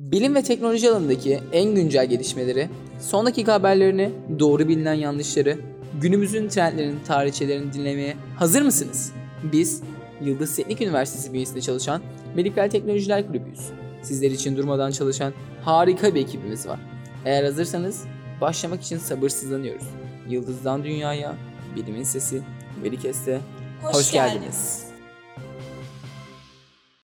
Bilim ve teknoloji alanındaki en güncel gelişmeleri, son dakika haberlerini, doğru bilinen yanlışları, günümüzün trendlerini, tarihçelerini dinlemeye hazır mısınız? Biz Yıldız Teknik Üniversitesi bünyesinde çalışan Medikal Teknolojiler Kulübüyüz. Sizler için durmadan çalışan harika bir ekibimiz var. Eğer hazırsanız başlamak için sabırsızlanıyoruz. Yıldızdan Dünyaya, Bilimin Sesi, Medikes'te hoş, geldiniz.